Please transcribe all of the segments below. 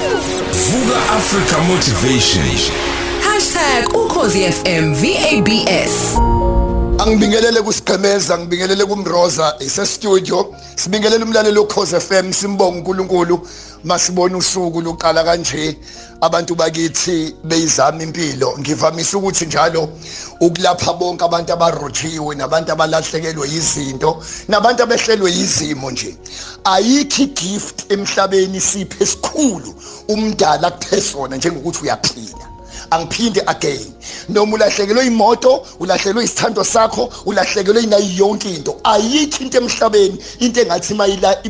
Vuka Africa Motivation. #ukhozifm VABS Angibingelele kusigqemeza ngibingelele kumroza ise studio sibingelele umlalelo Khoze FM simbonga uNkulunkulu masibona usuku luqala kanje abantu bakithi beyizama impilo. Ngivamise ukuthi njalo ukulapha bonke abantu abarojiwe nabantu abalahlekelwe izinto nabantu abehlelwe izimo nje. Ayikho igift emhlabeni siphe esikhulu umdala kuphezona njengokuthi uyaphila. Angiphinde again. Noma ulahlekelwe imoto ulahlekelwe isithando sakho ulahlekelwe inayo yonke into. Ayikho into emhlabeni into engathi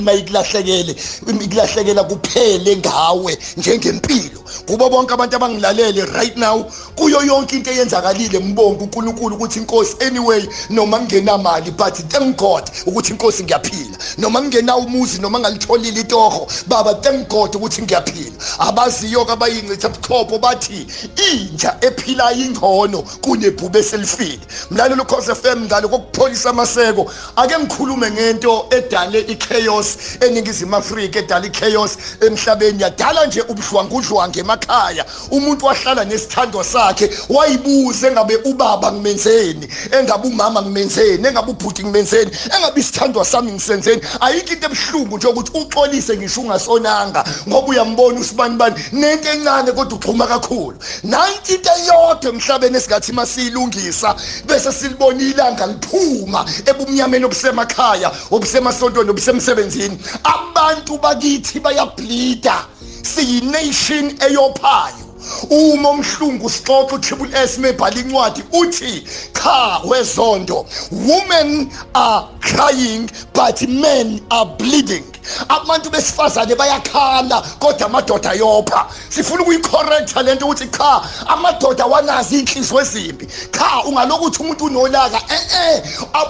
mayikulahlekele ikulahlekela kuphele ngawe njengempilo. Kubo bonke abantu abangilalele right now kuyo yonke into eyenzakalile mbonga uNkulunkulu ukuthi inkosi anyway noma ngingenamali but thank God ukuthi inkosi ngiyaphila. Noma ngingenawo umuzi noma ngalitholile itoho baba thank God ukuthi ngiyaphila. Abaziyo kabayingcitha buchopho bathi inja ephilayo ingcono kunebhube eselifile mlalelo Khosi FM ngalo kokupholisa amaseko. Ake ngikhulume ngento edale ichaos eningizimu Afrika edale ichaos emhlabeni. Yadala nje ubuhlwangudlwange emakhaya. Umuntu wahlala nesithando sakhe wayibuza engabe ubaba ngimenzeni engabe umama ngimenzeni engabe ubhuti ngimenzeni engabe isithandwa sami ngisenzeni. Ayikho into ebuhlungu nje ukuthi uxolise ngisho ungasonanga ngoba uyambona usibani bani. Nento encane kodwa uxhuma kakhulu. Nanti into eyodwa emhlabeni esingathi masiyilungisa bese silibona ilanga liphuma ebumnyameni obusemakhaya obusemasontweni obusemsebenzini. Abantu bakithi bayableeda siyination eyophayo. Uma umhlungu sixoxa utriple S mebhala incwadi uthi cha wezondo women are crying but men are bleeding. Abantu besifazane bayakhala kodwa amadoda yopha sifuna ukuyicorrecta lento ukuthi cha amadoda wanazi inhliziyo ezimbi. Cha ungalokuthi umuntu unolaka eh eh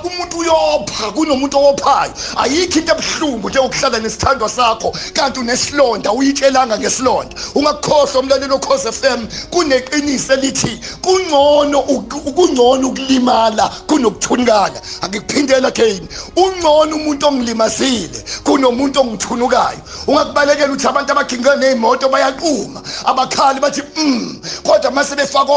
umuntu uyopha kunomuntu owophayo ayikho into ebuhlungu nje ukuhlala nesithandwa sakho kanti unesilonda uyitshelanga ngesilonda. Ungakukhohlwa umlalelo Khosi FM kuneqiniso elithi kungcono kungcono ukulimala kunokuthunikala akikuphindela again ungcono umuntu ongilimazile kunomuntu ongithunukayo. Ungakubalekela ukuthi abantu abaginqe nezimoto bayaquma abakhali bathi mm kodwa mase befaka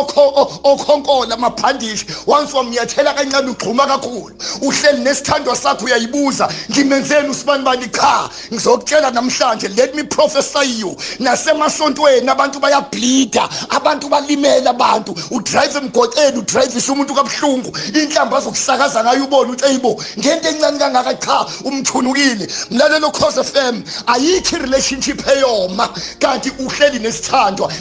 okhonkola amabhandishi once wamnyathela kancane ugxuma kakhulu. Uhleli nesithandwa sakho uyayibuza ngimenzeni usibani bani? Cha ngizokutshela namhlanje let me prophesy you. Nasemasontweni abantu bayableeda abantu balimela abantu. Udrive emgoteni udrive umuntu kabuhlungu. Inhlamba azokusakaza ngayo ubone uthi eyibo ngento encane kangaka cha umthunukile. Mlalelo Khosi FM ayikho relationship eyoma kanti uhleli nesithandwa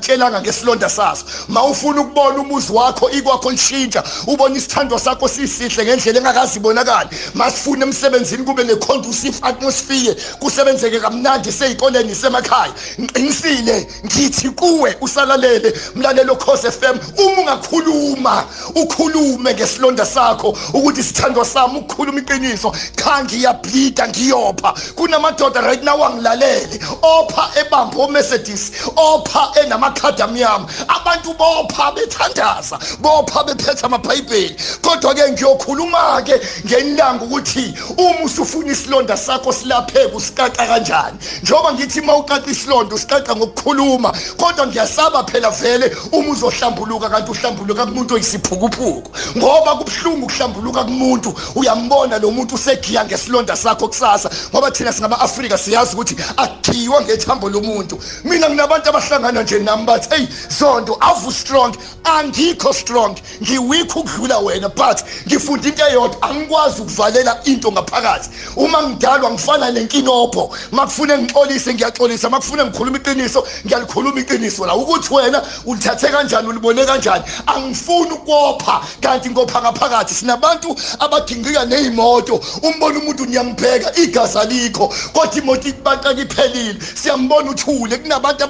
esingakutshelanga ngesilonda saso. Mawufuna ukubona umuzi wakho ikwakho lishintsha ubona isithandwa sakho sisihle ngendlela engakazibonakali. Masifuna emsebenzini kube ne-conducive atmosphere kusebenzeke kamnandi seyikoleni semakhaya. Ngiqinisile ngithi kuwe usalalele mlalelo Khosi FM uma ungakhuluma ukhulume ngesilonda sakho ukuthi isithandwa sami ukukhuluma iqiniso. Cha ngiyableeda ngiyopha. Kunamadoda right now angilalele. Opha ebamba oMercedes opha enamakhadi amnyama abantu bopha bethandaza bopha bephethe amabhayibheli. Kodwa ke ngiyokhuluma ke ngenilanga ukuthi uma usufuna isilonda sakho silapheke usiqaqa kanjani. Njoba ngithi mawuqaqa isilonda usiqaqa ngokukhuluma kodwa ngiyasaba phela vele uma uzohlambuluka kanti uhlambuluka kumuntu oyisiphukuphuku ngoba kubhlungu ukuhlambuluka kumuntu uyambona lo muntu usegiya ngesilonda sakho kusasa. Ngoba thina singama-afrika siyazi ukuthi akhiwa ngethambo lomuntu. Mina nginabantu abahlangana nje nami bathi eyi zondo avu strong angikho strong. Ngiweak ukudlula wena but ngifunda into eyodwa angikwazi ukuvalela into ngaphakathi uma ngidalwa ngifana nenkinopho makufune ngixolise ngiyaxolisa makufune ngikhuluma iqiniso ngiyalikhuluma iqiniso la. Ukuthi wena ulithathe kanjani ulibone kanjani? Angifuni ukopha kanti ngopha ngaphakathi. Sinabantu abadingika nezimoto umbona umuntu niyambheka igazi alikho. Kodwa imoto ibantaka iphelile siyambona uthule. Kunabantu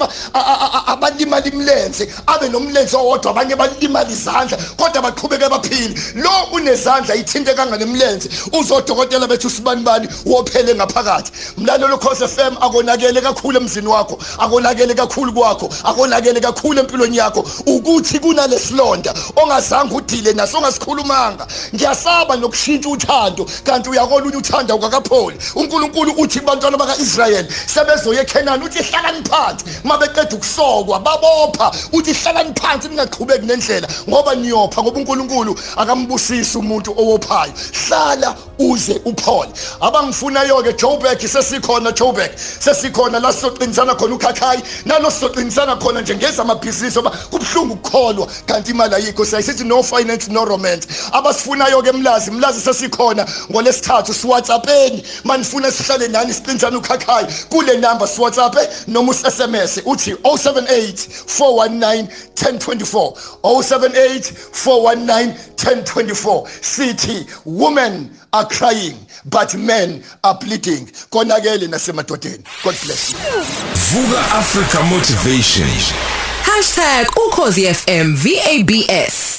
abalimala imlenze abe nomlenze owodwa abanye balimala izandla kodwa baqhubeke baphile. Lo unezandla ithinte kanganemlenze uzodokotela bethu sibani bani wophele ngaphakathi. Mlalelo Khosi FM akonakele kakhulu emzini wakho akonakele kakhulu kwakho akonakele kakhulu empilweni yakho. Ukuthi kunalesilonda ongazange udinga usikhulumile naso ongasikhulumanga. Ngiyasaba nokushintsha uthando kanti uyakolunye uthanda ukakapholi uNkulunkulu uthi bantwana bakaIsrael sebezoya eKenani uthi hlalani phansi. Mabeqeda ukusokwa babopha uthi hlalani phansi ningaqhubeki nendlela ngoba niyopha ngoba uNkulunkulu akambusisi umuntu owophayo. Hlala uze uphole. Abangifunayo ke Joburg sesikhona Joburg. Sesikhona la soqinisana khona ukhakhayi nalo soqinisana khona nje ngeza amabhizinisi oba kubhlungu ukukholwa. Kanti imali ayikho sayisithi no finance no romance. Abasifunayo ke mlazi mlazi sesikhona ngolesithathu siwhatsappeni manifuna sihlale nani siqinisana ukhakhayi. Kule number siwhatsapp noma uSMS uthi 078 419 1024 078 419 1024 sithi women are crying but men are bleeding konakele nasemadodeni. God bless you. Vuga Africa Motivation. #ukhozi FM VABS